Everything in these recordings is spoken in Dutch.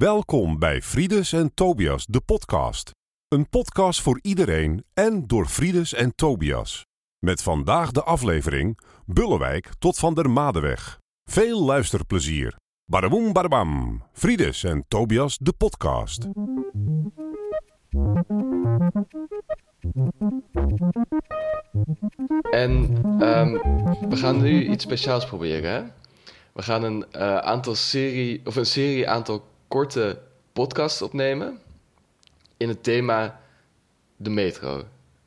Welkom bij Frides en Tobias, de podcast. Een podcast voor iedereen en door Frides en Tobias. Met vandaag de aflevering Bullewijk tot van der Madeweg. Veel luisterplezier. Badaboom badabam. Frides en Tobias, de podcast. En ehm, we gaan nu iets speciaals proberen. Hè? We gaan een eh, aantal serie of een serie aantal korte podcasts opnemen in het thema de metro.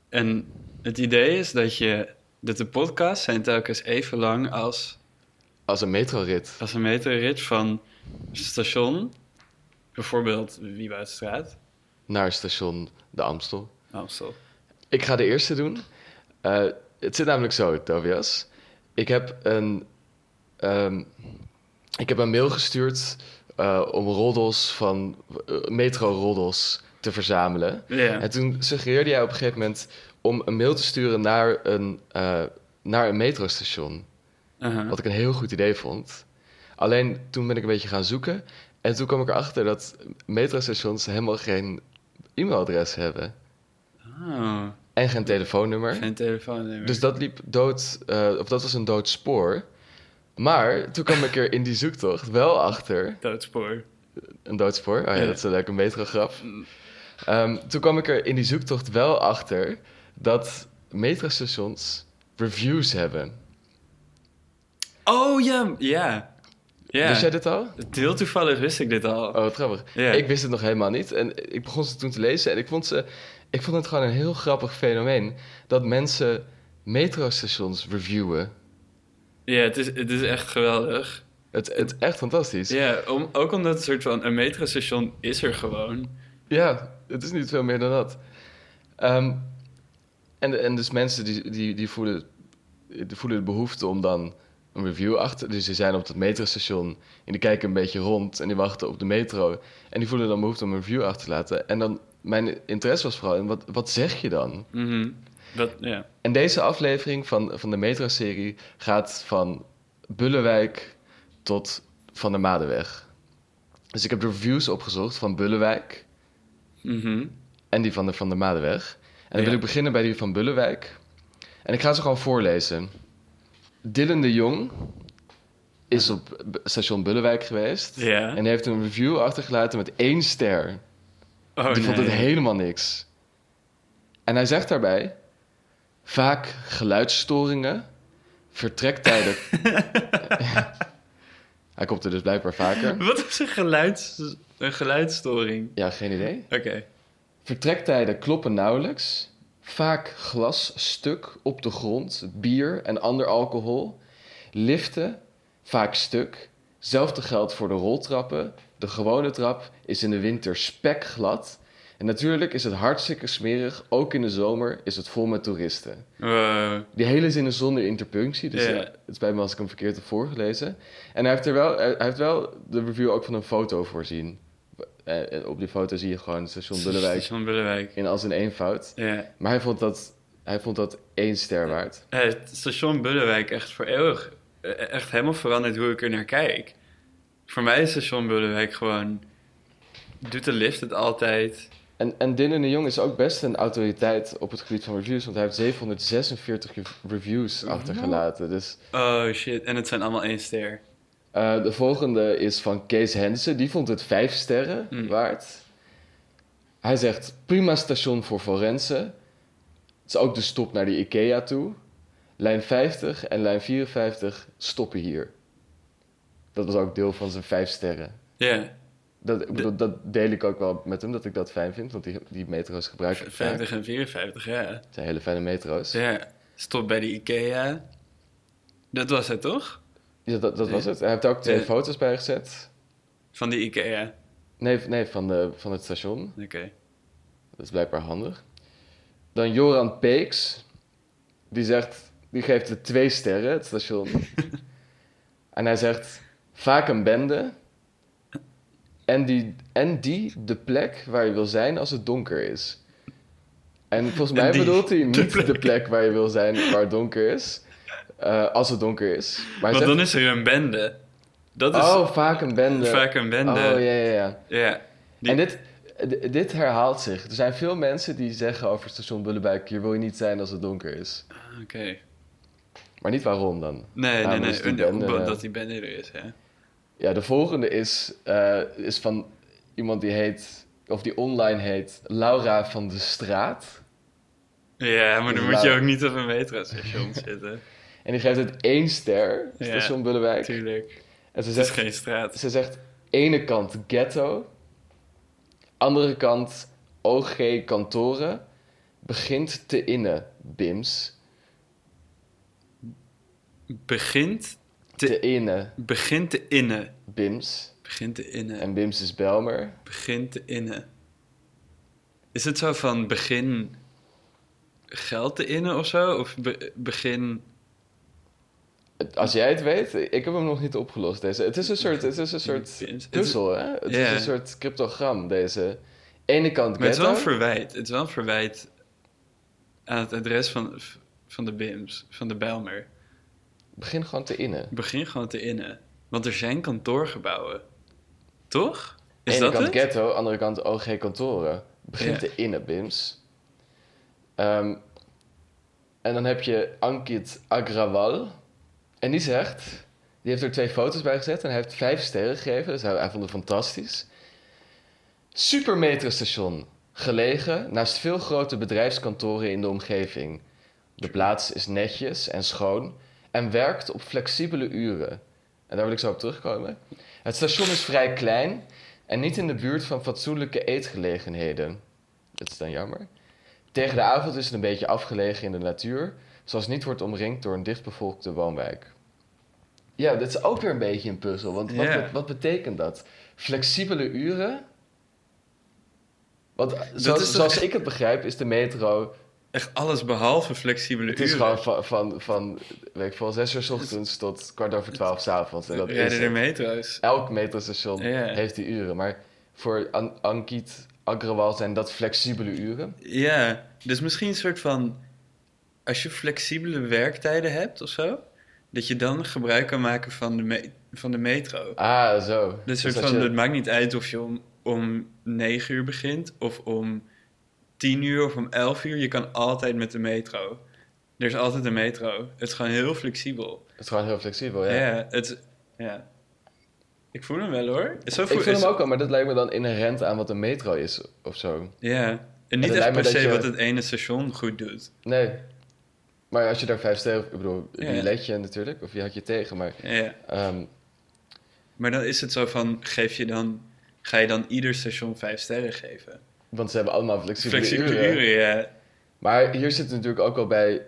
En het idee is dat je dat de podcasts zijn telkens even lang als, Als een metrorit. als een metrorit van station, bijvoorbeeld Wieboudstraat, naar station De Amstel. Amstel. Ik ga de eerste doen. Eh, het zit namelijk zo, Tobias. Ik heb een, ehm, ik heb een mail gestuurd eh, om roddels van eh, metro-roddels te verzamelen. En toen suggereerde jij op een gegeven moment om een mail te sturen naar een, eh, naar een metrostation. Wat ik een heel goed idee vond. Alleen toen ben ik een beetje gaan zoeken. En toen kwam ik erachter dat metrostations helemaal geen e-mailadres hebben. Oh, En geen telefoonnummer. geen telefoonnummer. Dus dat liep dood, of dat was een dood spoor. Maar toen kwam ik er in die zoektocht wel achter. Doodspoor. Een dood spoor? Oh ja, Ja. dat is een leuke metrograp. Ehm, toen kwam ik er in die zoektocht wel achter dat metrostations reviews hebben. Oh ja, ja. Ja. Wist jij dit al? Heel toevallig wist ik dit al. Oh, wat grappig. Ik wist het nog helemaal niet. En ik begon ze toen te lezen en ik vond, ze, ik vond het gewoon een heel grappig fenomeen. Dat mensen metrostations reviewen. Ja, het is, het is echt geweldig. Het, het is echt fantastisch. Ja, om, ook omdat het soort van een metrostation is er gewoon. Ja, het is niet veel meer dan dat. Ehm, en, en dus mensen die, die, die, voelen, die voelen de behoefte om dan een review achter... Dus die zijn op het metrostation en die kijken een beetje rond... en die wachten op de metro. En die voelen dan behoefte om een review achter te laten. En dan, mijn interesse was vooral in, wat, wat zeg je dan? Mhm. Dat, ja. En deze aflevering van, van de metro-serie gaat van Bullewijk tot Van der Madeweg. Dus ik heb de reviews opgezocht van Bullewijk... Mhm. en die van de Van der Madeweg. En dan Ja. wil ik beginnen bij die van Bullewijk. En ik ga ze gewoon voorlezen. Dylan de Jong is op station Bullewijk geweest. Ja. En heeft een review achtergelaten met één ster. Oh, die vond het helemaal niks. En hij zegt daarbij... Vaak geluidsstoringen, vertrektijden... hij komt er dus blijkbaar vaker. Wat is een, geluids, een geluidsstoring? Ja, geen idee. Oké. Vertrektijden kloppen nauwelijks. Vaak glas stuk op de grond, bier en ander alcohol. Liften vaak stuk. Zelfde geldt voor de roltrappen. De gewone trap is in de winter spekglad. En natuurlijk is het hartstikke smerig. Ook in de zomer is het vol met toeristen. Wow. Die hele zin is zonder interpunctie. Dus Ja. ja, het spijt me als ik hem verkeerd heb voorgelezen. En hij heeft, er wel, hij heeft wel de review ook van een foto voorzien. Eh, en op die foto zie je gewoon station Bullewijk Station Bullewijk. in als een eenvoud. Ja. Maar hij vond dat, hij vond dat één ster waard. Eh, Het station Bullewijk echt voor eeuwig. eh, Echt helemaal veranderd hoe ik er naar kijk. Voor mij is station Bullewijk gewoon... Doet de lift het altijd. En, en Dylan de Jong is ook best een autoriteit op het gebied van reviews. Want hij heeft 746 rev- reviews achtergelaten. Dus Oh shit. En het zijn allemaal één ster. eh, de volgende is van Kees Hensen. Die vond het vijf sterren Mm. waard. Hij zegt prima station voor Forense. Het is ook de stop naar de Ikea toe. Lijn 50 en lijn 54 stoppen hier. Dat was ook deel van zijn vijf sterren. Ja. Dat, dat deel ik ook wel met hem, dat ik dat fijn vind. Want die, die metro's gebruik ik vaak. 50 en 54, ja. Het zijn hele fijne metro's. Ja. Stop bij de Ikea. Dat was het toch? Ja, dat, dat was het. Hij heeft er ook twee Ja. foto's bij gezet. Van die Ikea. Nee, nee van, de, van het station. Oké. Dat is blijkbaar handig. Dan Joran Peeks. Die zegt... Die geeft het twee sterren, het station. en hij zegt... Vaak een bende. En die, en die de plek waar je wil zijn als het donker is. En volgens En mij die, bedoelt hij niet de de plek. waar je wil zijn waar het donker is. eh, als het donker is. Maar Want dan is er een bende. Dat is oh, vaak een bende. vaak een bende. Oh, ja, ja, ja. Ja. Die- En dit, dit herhaalt zich. Er zijn veel mensen die zeggen over station Bullebuik... hier wil je niet zijn als het donker is. Ah, Oké. Maar niet waarom dan. Nee, Ja, nee, nee. die bende, dat eh, die bende er is, hè. Ja, de volgende is, eh, is van iemand die heet... of die online heet Laura van de Straat. Ja, maar dan Dus moet je ook niet op een metrostation zitten. En die geeft het één ster, Ja, station Bullebuik. Tuurlijk. En ze Het is zegt, geen straat. ze zegt ene kant ghetto... andere kant OG kantoren... begint te innen, Bims. Begint te, Te innen, begint te innen. Bims. Begint te innen. En Bims is Belmer. Begint te innen. Is het zo van begin geld te innen of zo? Of be- begin... Als jij het weet, ik heb hem nog niet opgelost. Deze. Het is een soort, het is een soort puzzel, hè? Het is een soort cryptogram, deze. Ene kant Maar het is wel een verwijt. Het is wel een verwijt aan het adres van, van de BIMS, van de Bijlmer. Begin gewoon te innen. Begin gewoon te innen. Want er zijn kantoorgebouwen. Toch? Is Ene dat kant het? ghetto, andere kant OG kantoren. Begin Ja. te innen, Bims. Ehm, en dan heb je Ankit Agrawal. En die zegt... Die heeft er twee foto's bij gezet en hij heeft vijf sterren gegeven. Dus hij, hij vond het fantastisch. Super metrostation. Gelegen naast veel grote bedrijfskantoren in de omgeving. De plaats is netjes en schoon en werkt op flexibele uren. En daar wil ik zo op terugkomen. Het station is vrij klein en niet in de buurt van fatsoenlijke eetgelegenheden. Dat is dan jammer. Tegen de avond is het een beetje afgelegen in de natuur, zoals niet wordt omringd door een dichtbevolkte woonwijk. Ja, dat is ook weer een beetje een puzzel, want wat, wat betekent dat? Flexibele uren? Want zoals, ik het begrijp, is de metro Echt alles behalve flexibele het is uren. gewoon van, van, van weet ik veel, zes uur 's ochtends tot kwart over twaalf 's avonds. En dat is Rijden er metro's. Elk metrostation heeft die uren. Maar voor An Ankit Agrawal zijn dat flexibele uren. Ja, dus misschien een soort van... Als je flexibele werktijden hebt of zo... dat je dan gebruik kan maken van de, van de metro. Ah, zo. Dus Dus soort van, je- het maakt niet uit of je om, om 9 uur begint... of om 10 uur of om 11 uur. Je kan altijd met de metro. Er is altijd een metro. Het is gewoon heel flexibel. Het is gewoon heel flexibel, ja. Ja, het... Ja. Ik voel hem wel hoor. Zo Ik voel- is- hem ook al, maar dat lijkt me dan inherent aan wat een metro is of zo. Ja. En niet echt per se je- wat het ene station goed doet. Nee. Maar als je daar vijf sterren... Ik bedoel, Ja. die let je natuurlijk. Of je had je tegen, maar... Ja. ehm, Maar dan is het zo van, geef je dan, ga je dan ieder station vijf sterren geven? Want ze hebben allemaal flexibele, Flexibele uren. uren, ja. Maar hier zit natuurlijk ook al bij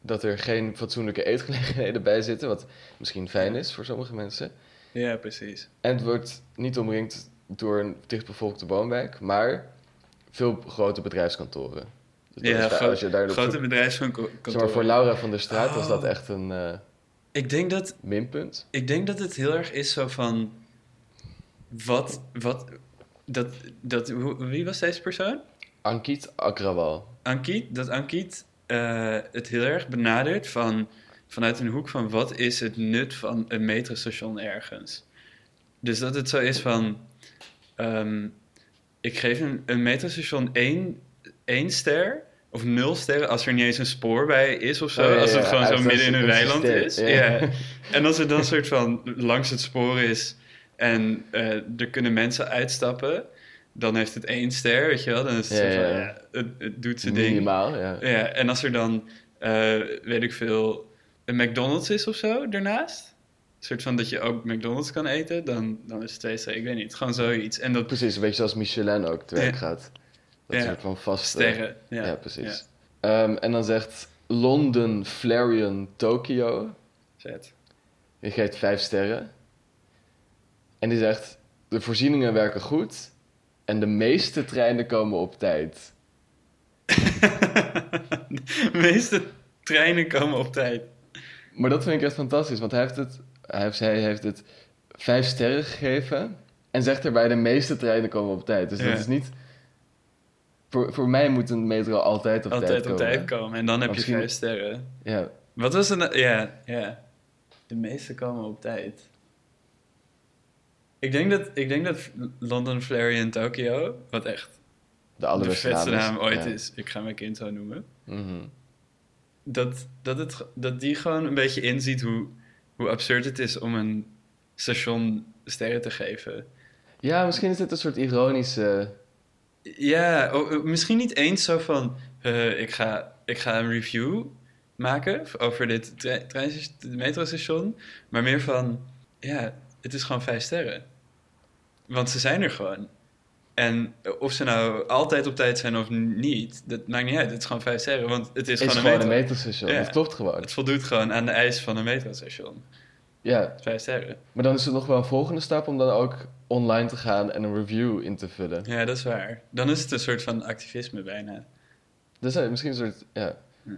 dat er geen fatsoenlijke eetgelegenheden bij zitten, wat misschien fijn is voor sommige mensen. Ja, precies. En het wordt niet omringd door een dichtbevolkte woonwijk, maar veel grote bedrijfskantoren. Dus Ja, daar- gro- als je daar op grote bedrijfskantoren. zeg maar, voor Laura van der Straat was dat Oh. echt een eh, Ik denk, dat, minpunt. ik denk dat het heel erg is zo van, wat, wat, dat, dat, wie was deze persoon? Ankit Agrawal. Ankiet, dat Ankiet eh, het heel erg benadert van, vanuit een hoek van wat is het nut van een metrostation ergens. Dus dat het zo is van, ehm, ik geef een, een metrostation één, één ster of nul sterren als er niet eens een spoor bij is of zo. Oh, ja, als het gewoon zo midden in een weiland is. En als er dan soort van langs het spoor is en eh, er kunnen mensen uitstappen, dan heeft het één ster, weet je wel. Dan is het Ja, van, het, het doet zijn ding. Minimaal, ja. Ja, en als er dan, eh, weet ik veel, een McDonald's is of zo daarnaast. Een soort van dat je ook McDonald's kan eten, dan, dan is het twee sterren. Ik weet niet, gewoon zoiets. En dat Precies, een beetje zoals Michelin ook te werk gaat. Dat soort van vaste... sterren. Ja, Ja, precies. Ehm, en dan zegt London, Flarion, Tokyo. Vet. Die geeft vijf sterren. En die zegt: De voorzieningen werken goed. En de meeste treinen komen op tijd. De meeste treinen komen op tijd. Maar dat vind ik echt fantastisch, want hij heeft het, hij heeft, hij heeft het vijf sterren gegeven. En zegt erbij: De meeste treinen komen op tijd. Dus Ja. dat is niet. Voor, voor mij moet een metro altijd op Altijd tijd op komen. tijd komen. En dan heb Maar je misschien- vijf sterren. Ja, Wat was een... Ja, ja. De meeste komen op tijd. Ik denk dat, ik denk dat London, Flary en Tokyo, wat echt De allerbeste vetste naam is. ooit Ja. is, ik ga mijn kind zo noemen, Mhm. dat, dat, het, dat die gewoon een beetje inziet hoe, hoe absurd het is om een station sterren te geven. Ja, misschien is dit een soort ironische... Ja, misschien niet eens zo van, ik, ga, ik ga een review maken over dit tre- metrostation, maar meer van, ja, het is gewoon vijf sterren. Want ze zijn er gewoon. En of ze nou altijd op tijd zijn of niet, dat maakt niet uit. Het is gewoon vijf sterren, want het is, is gewoon gewoon een een metro. metrostation. Ja. Dat klopt gewoon. Het voldoet gewoon aan de eis van een metrostation. Ja, Vijf sterren. maar dan is het nog wel een volgende stap om dan ook online te gaan en een review in te vullen. Ja, dat is waar. Dan is het een soort van activisme bijna. Dat is misschien een soort, ja... Hm.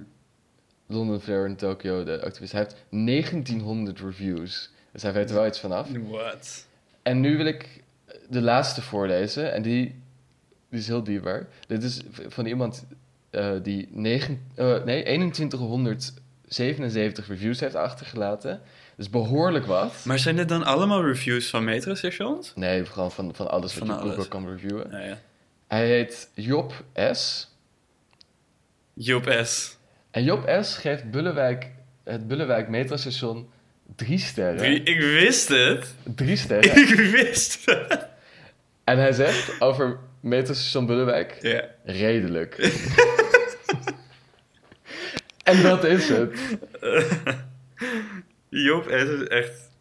London, Flare en Tokyo, de activist. Hij heeft 1900 reviews. Dus hij weet er wel iets vanaf. What? En nu wil ik de laatste voorlezen. En die, die is heel dierbaar. Dit is van iemand eh, die negen, eh, nee, 2177 reviews heeft achtergelaten. Dus behoorlijk wat. Maar zijn dit dan allemaal reviews van metrostations? Nee, gewoon van, van alles wat Van je alles. Google kan reviewen. Nou ja. Hij heet Job S. Job S. En Job S. geeft Bullewijk, het Bullewijk metrostation drie sterren. Drie, ik wist het. Drie sterren. Ik wist het. En hij zegt over metrostation Bullewijk... Ja. Redelijk. en dat is het. Job S is echt...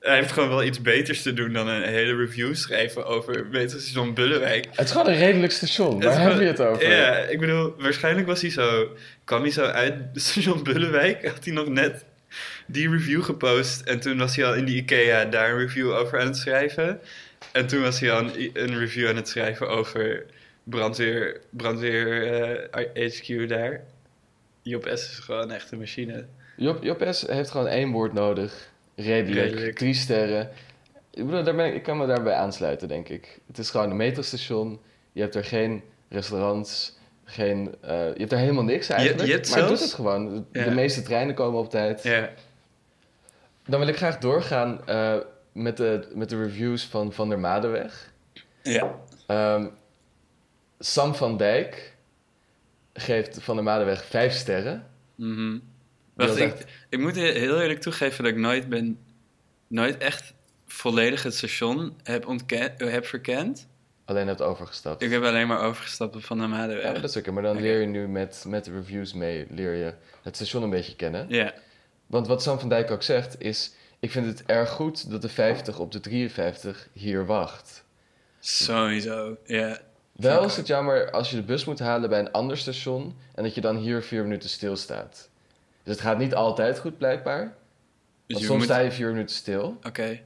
Hij heeft gewoon wel iets beters te doen dan een hele review schrijven over metrostation Bullewijk. Het is gewoon een redelijk station. Waar is heb je het over? Ja, ik bedoel, waarschijnlijk was hij zo... kwam hij zo uit station Bullewijk, had hij nog net die review gepost. En toen was hij al in die IKEA daar een review over aan het schrijven. En toen was hij al een, een review aan het schrijven over brandweer, brandweer eh, HQ daar. Job S is gewoon echt een machine. Job, Job S. heeft gewoon één woord nodig. Redelijk. Redelijk. Drie sterren. Ik, bedoel, daar ben ik, ik kan me daarbij aansluiten, denk ik. Het is gewoon een metrostation. Je hebt er geen restaurants. Geen, eh, je hebt er helemaal niks eigenlijk. je hebt maar het doet het gewoon. De, Ja. de meeste treinen komen op tijd. Ja, Dan wil ik graag doorgaan eh, met, de, met de reviews van Van der Madeweg. ja. Ehm, Sam van Dijk geeft Van der Madeweg vijf sterren. Mhm. Wacht, ik, echt- ik moet heel eerlijk toegeven dat ik nooit ben... nooit echt volledig het station heb, ontken, heb verkend. Alleen hebt overgestapt. Ik heb alleen maar overgestapt op Van der Ja, Madeweg. maar dat is oké. Maar dan leer je nu met, met de reviews mee, leer je het station een beetje kennen. Ja, Want wat Sam van Dijk ook zegt is... Ik vind het erg goed dat de 50 op de 53 hier wacht. sowieso. Ja. Wel is het jammer als je de bus moet halen bij een ander station... en dat je dan hier vier minuten stilstaat. Dus het gaat niet altijd goed, blijkbaar. Dus soms moet... sta je vier minuten stil. Oké.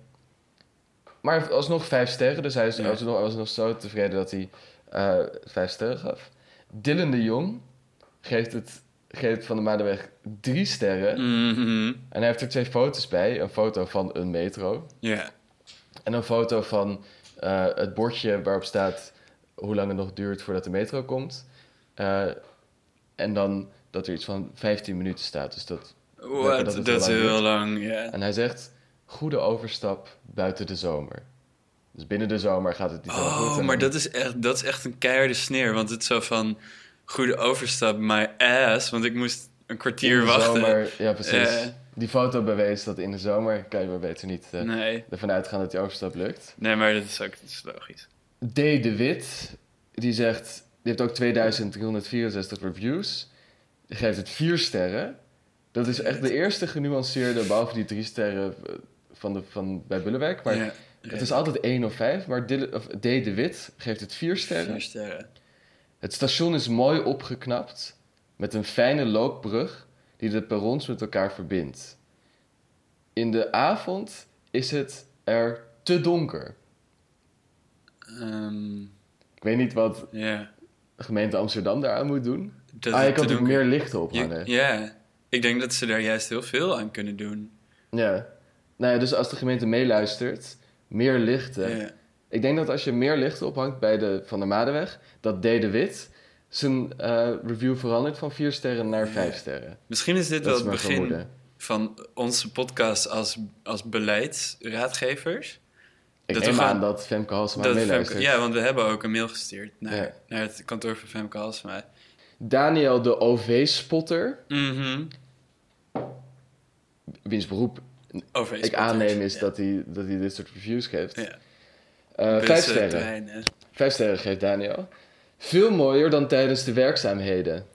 Maar hij heeft alsnog vijf sterren, dus hij is, was, nog, zo tevreden dat hij eh, vijf sterren gaf. Dylan de Jong geeft, het, geeft Van de Maandenweg drie sterren. Mhm. En hij heeft er twee foto's bij. Een foto van een metro. Ja. En een foto van eh, het bordje waarop staat hoe lang het nog duurt voordat de metro komt. Eh, en dan dat er iets van 15 minuten staat. Dus dat, What? dat is heel lang en hij zegt, goede overstap buiten de zomer. Dus binnen de zomer gaat het niet zo goed. Oh, maar dat is, echt, dat is echt een keiharde sneer. Want het is zo van... Goede overstap, my ass. Want ik moest een kwartier in de wachten. zomer, ja precies. Die foto bewees dat in de zomer kan je maar beter niet eh, Nee. ervan uitgaan dat die overstap lukt. Nee, maar dat is ook dat is logisch. D. de Wit, die zegt, die heeft ook 2364 reviews. Die geeft het vier sterren. Dat is echt de eerste genuanceerde, behalve die drie sterren eh, van, de, van bij Bullenwijk. Maar ja. het is altijd één of vijf. Maar D. de Wit geeft het vier sterren. Vier sterren. Het station is mooi opgeknapt met een fijne loopbrug die de perrons met elkaar verbindt. In de avond is het er te donker. Ehm, Ik weet niet wat ja. de gemeente Amsterdam daaraan moet doen. Dat ah, je kan donker- meer lichten ophangen. Ja, Ja. ja. Ik denk dat ze daar juist heel veel aan kunnen doen. Nou ja, dus als de gemeente meeluistert, meer lichten. Ja. Ik denk dat als je meer lichten ophangt bij de Van der Madeweg, dat D. de Wit zijn eh, review verandert van vier sterren naar vijf sterren. Misschien is dit Dat is wel het begin vermoeden. van onze podcast als, als beleidsraadgevers. Ik Dat neem we aan dat Femke Halsema Dat. Femke- ja, want we hebben ook een mail gestuurd naar, Ja. naar het kantoor van Femke Halsema. Daniel de OV-spotter, Mhm. wiens beroep ik aanneem is dat, hij, dat hij dit soort reviews geeft. Ja. Eh, vijf sterren. Vijf sterren geeft Daniel. Veel mooier dan tijdens de werkzaamheden.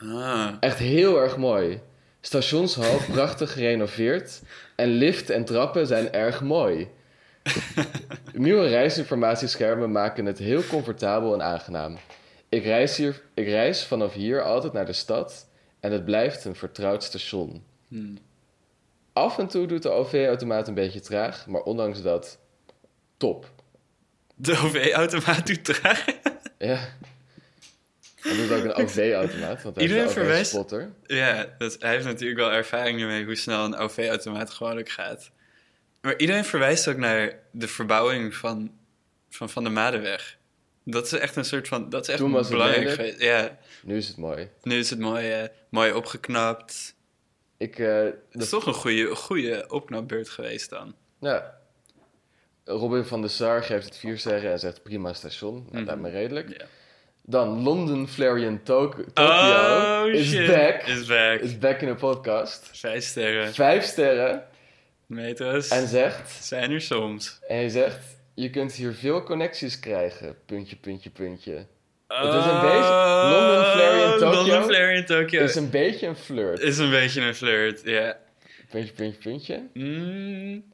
Ah. Echt heel erg mooi. Stationshal prachtig gerenoveerd. En lift en trappen zijn erg mooi. Nieuwe reisinformatieschermen maken het heel comfortabel en aangenaam. Ik reis, hier, ik reis vanaf hier altijd naar de stad en het blijft een vertrouwd station. Hmm. Af en toe doet de OV-automaat een beetje traag, maar ondanks dat, top. De OV-automaat doet traag. Ja. Hij doet ook een OV-automaat, want hij Iedereen is verwijst- OV-spotter. Ja, dat, hij heeft natuurlijk wel ervaring mee hoe snel een OV-automaat gewoonlijk gaat. Maar iedereen verwijst ook naar de verbouwing van Van, van de Madenweg. Dat is echt een soort van... Dat is echt Toen was het belangrijk geweest. Ja, Nu is het mooi. nu is het mooi, eh, mooi opgeknapt. Ik, eh, Het dat is toch een goede, goede opknapbeurt geweest dan. Ja. Robin van der Sar geeft het vier sterren en zegt prima station. Nou, Mhm. lijkt me redelijk. Dan London Flarian Tok- Tokyo Oh, is shit. back. Is back. Is back in de podcast. Vijf sterren. Vijf sterren Metro's en zegt... zijn er soms. En hij zegt... Je kunt hier veel connecties krijgen. Puntje, puntje, puntje. Het is een beetje- London, Flarian, Tokyo London, Flarian, Tokyo. Is een beetje een flirt. Is een beetje een flirt, ja. Puntje, puntje, puntje. Mm,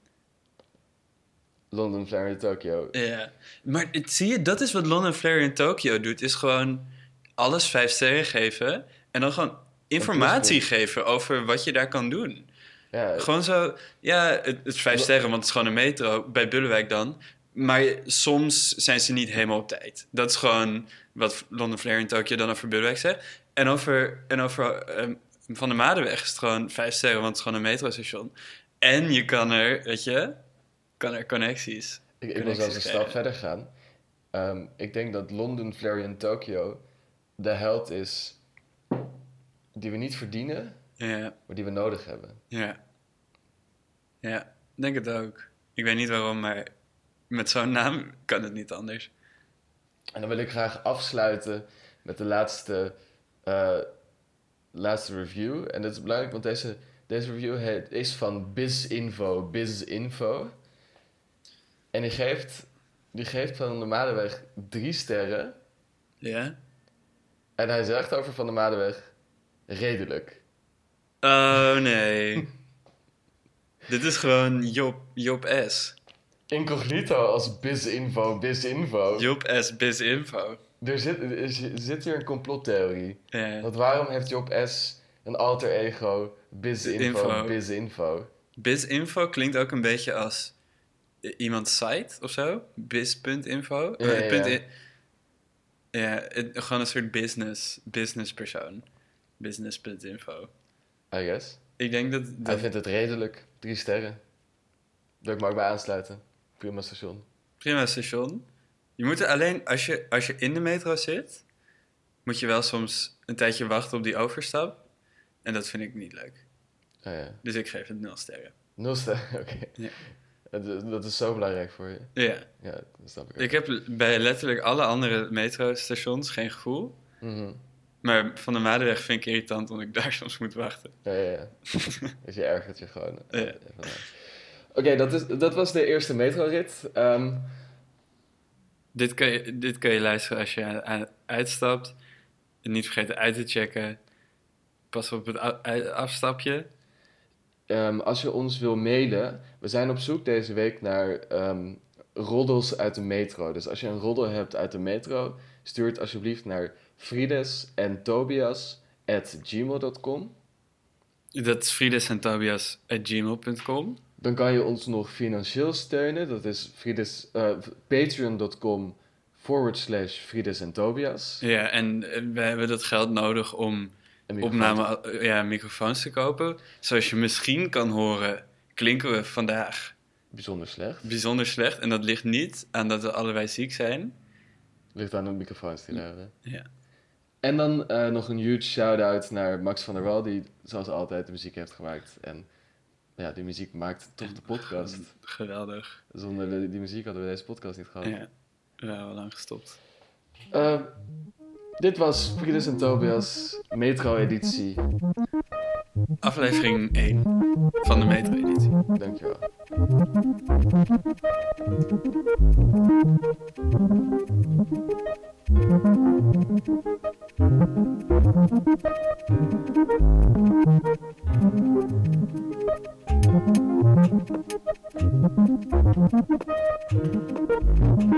London, Flarian, Tokyo. ja. Maar het, zie je, dat is wat London, Flarian, Tokyo doet. Is gewoon alles vijf sterren geven. En dan gewoon informatie geven over wat je daar kan doen. Ja, Gewoon zo, ja, het, het is vijf sterren, want het is gewoon een metro. Bij Bullewijk dan. Maar soms zijn ze niet helemaal op tijd. Dat is gewoon wat London Flare in Tokyo dan over Bullewijk zegt. En over, en over ehm, Van de Madenweg is het gewoon vijf sterren, want het is gewoon een metrostation. En je kan er, weet je, kan er connecties. Ik, ik wil zelfs een stap verder gaan. Ehm, ik denk dat London, Flarian, Tokyo de held is die we niet verdienen, maar die we nodig hebben. ja. Ja, denk het ook. Ik weet niet waarom, maar met zo'n naam kan het niet anders. En dan wil ik graag afsluiten met de laatste, eh, laatste review. En dat is belangrijk, want deze, deze review heet, is van BizInfo, BizInfo. En die geeft, die geeft Van der Madenweg drie sterren. Ja? En hij zegt over Van der Madenweg, redelijk. Oh nee. Dit is gewoon Job, Job S. Incognito als BizInfo, BizInfo. Job S. Bizinfo. Er zit, er zit hier een complottheorie. Ja. Want waarom heeft Job S. een alter ego, BizInfo, Info. BizInfo? Bizinfo klinkt ook een beetje als i- iemands site of zo. Biz.info. Ja, Eh, ja, ja. ja, het- gewoon een soort business, business persoon. Business.info. I guess. Ik denk dat... Hij dat vindt het redelijk. Drie sterren. Wil ik bij aansluiten. Prima station. prima station. Je moet er alleen, als je, als je in de metro zit, moet je wel soms een tijdje wachten op die overstap. En dat vind ik niet leuk. Oh ja. Dus ik geef het nul sterren. Nul sterren, oké. Ja. Dat, dat is zo belangrijk voor je. Ja. Ja, dat snap ik ook. Ik heb bij letterlijk alle andere metrostations geen gevoel. Mhm. Maar van de Madenweg vind ik irritant omdat ik daar soms moet wachten. Ja, ja, ja. dus je ergert je gewoon. Ja. Oké, dat is dat was de eerste metrorit. Ehm Dit kan je, dit kan je luisteren als je aan- aan- uitstapt. En niet vergeten uit te checken. Pas op het afstapje. Ehm, als je ons wil mailen, we zijn op zoek deze week naar ehm, roddels uit de metro. Dus als je een roddel hebt uit de metro, stuur het alsjeblieft naar frides en tobias at gmail.com. Dat is Frides en Tobias gmail.com. Dan kan je ons nog financieel steunen. Dat is frides, eh, patreon.com forward slash frides en tobias. Ja, en we hebben dat geld nodig om opname, eh, ja, microfoons te kopen. Zoals je misschien kan horen, klinken we vandaag Bijzonder slecht. bijzonder slecht. En dat ligt niet aan dat we allebei ziek zijn. Ligt aan de microfoons die we hebben. Ja. En dan eh, nog een huge shout-out naar Max van der Wal, die zoals altijd de muziek heeft gemaakt. En ja, die muziek maakt toch de podcast. Geweldig. Zonder de- die muziek hadden we deze podcast niet gehad. Ja, we hebben al lang gestopt. Eh, dit was Friedus en Tobias, Metro-editie. Aflevering 1 van de Metro-editie. Dankjewel.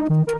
Thank.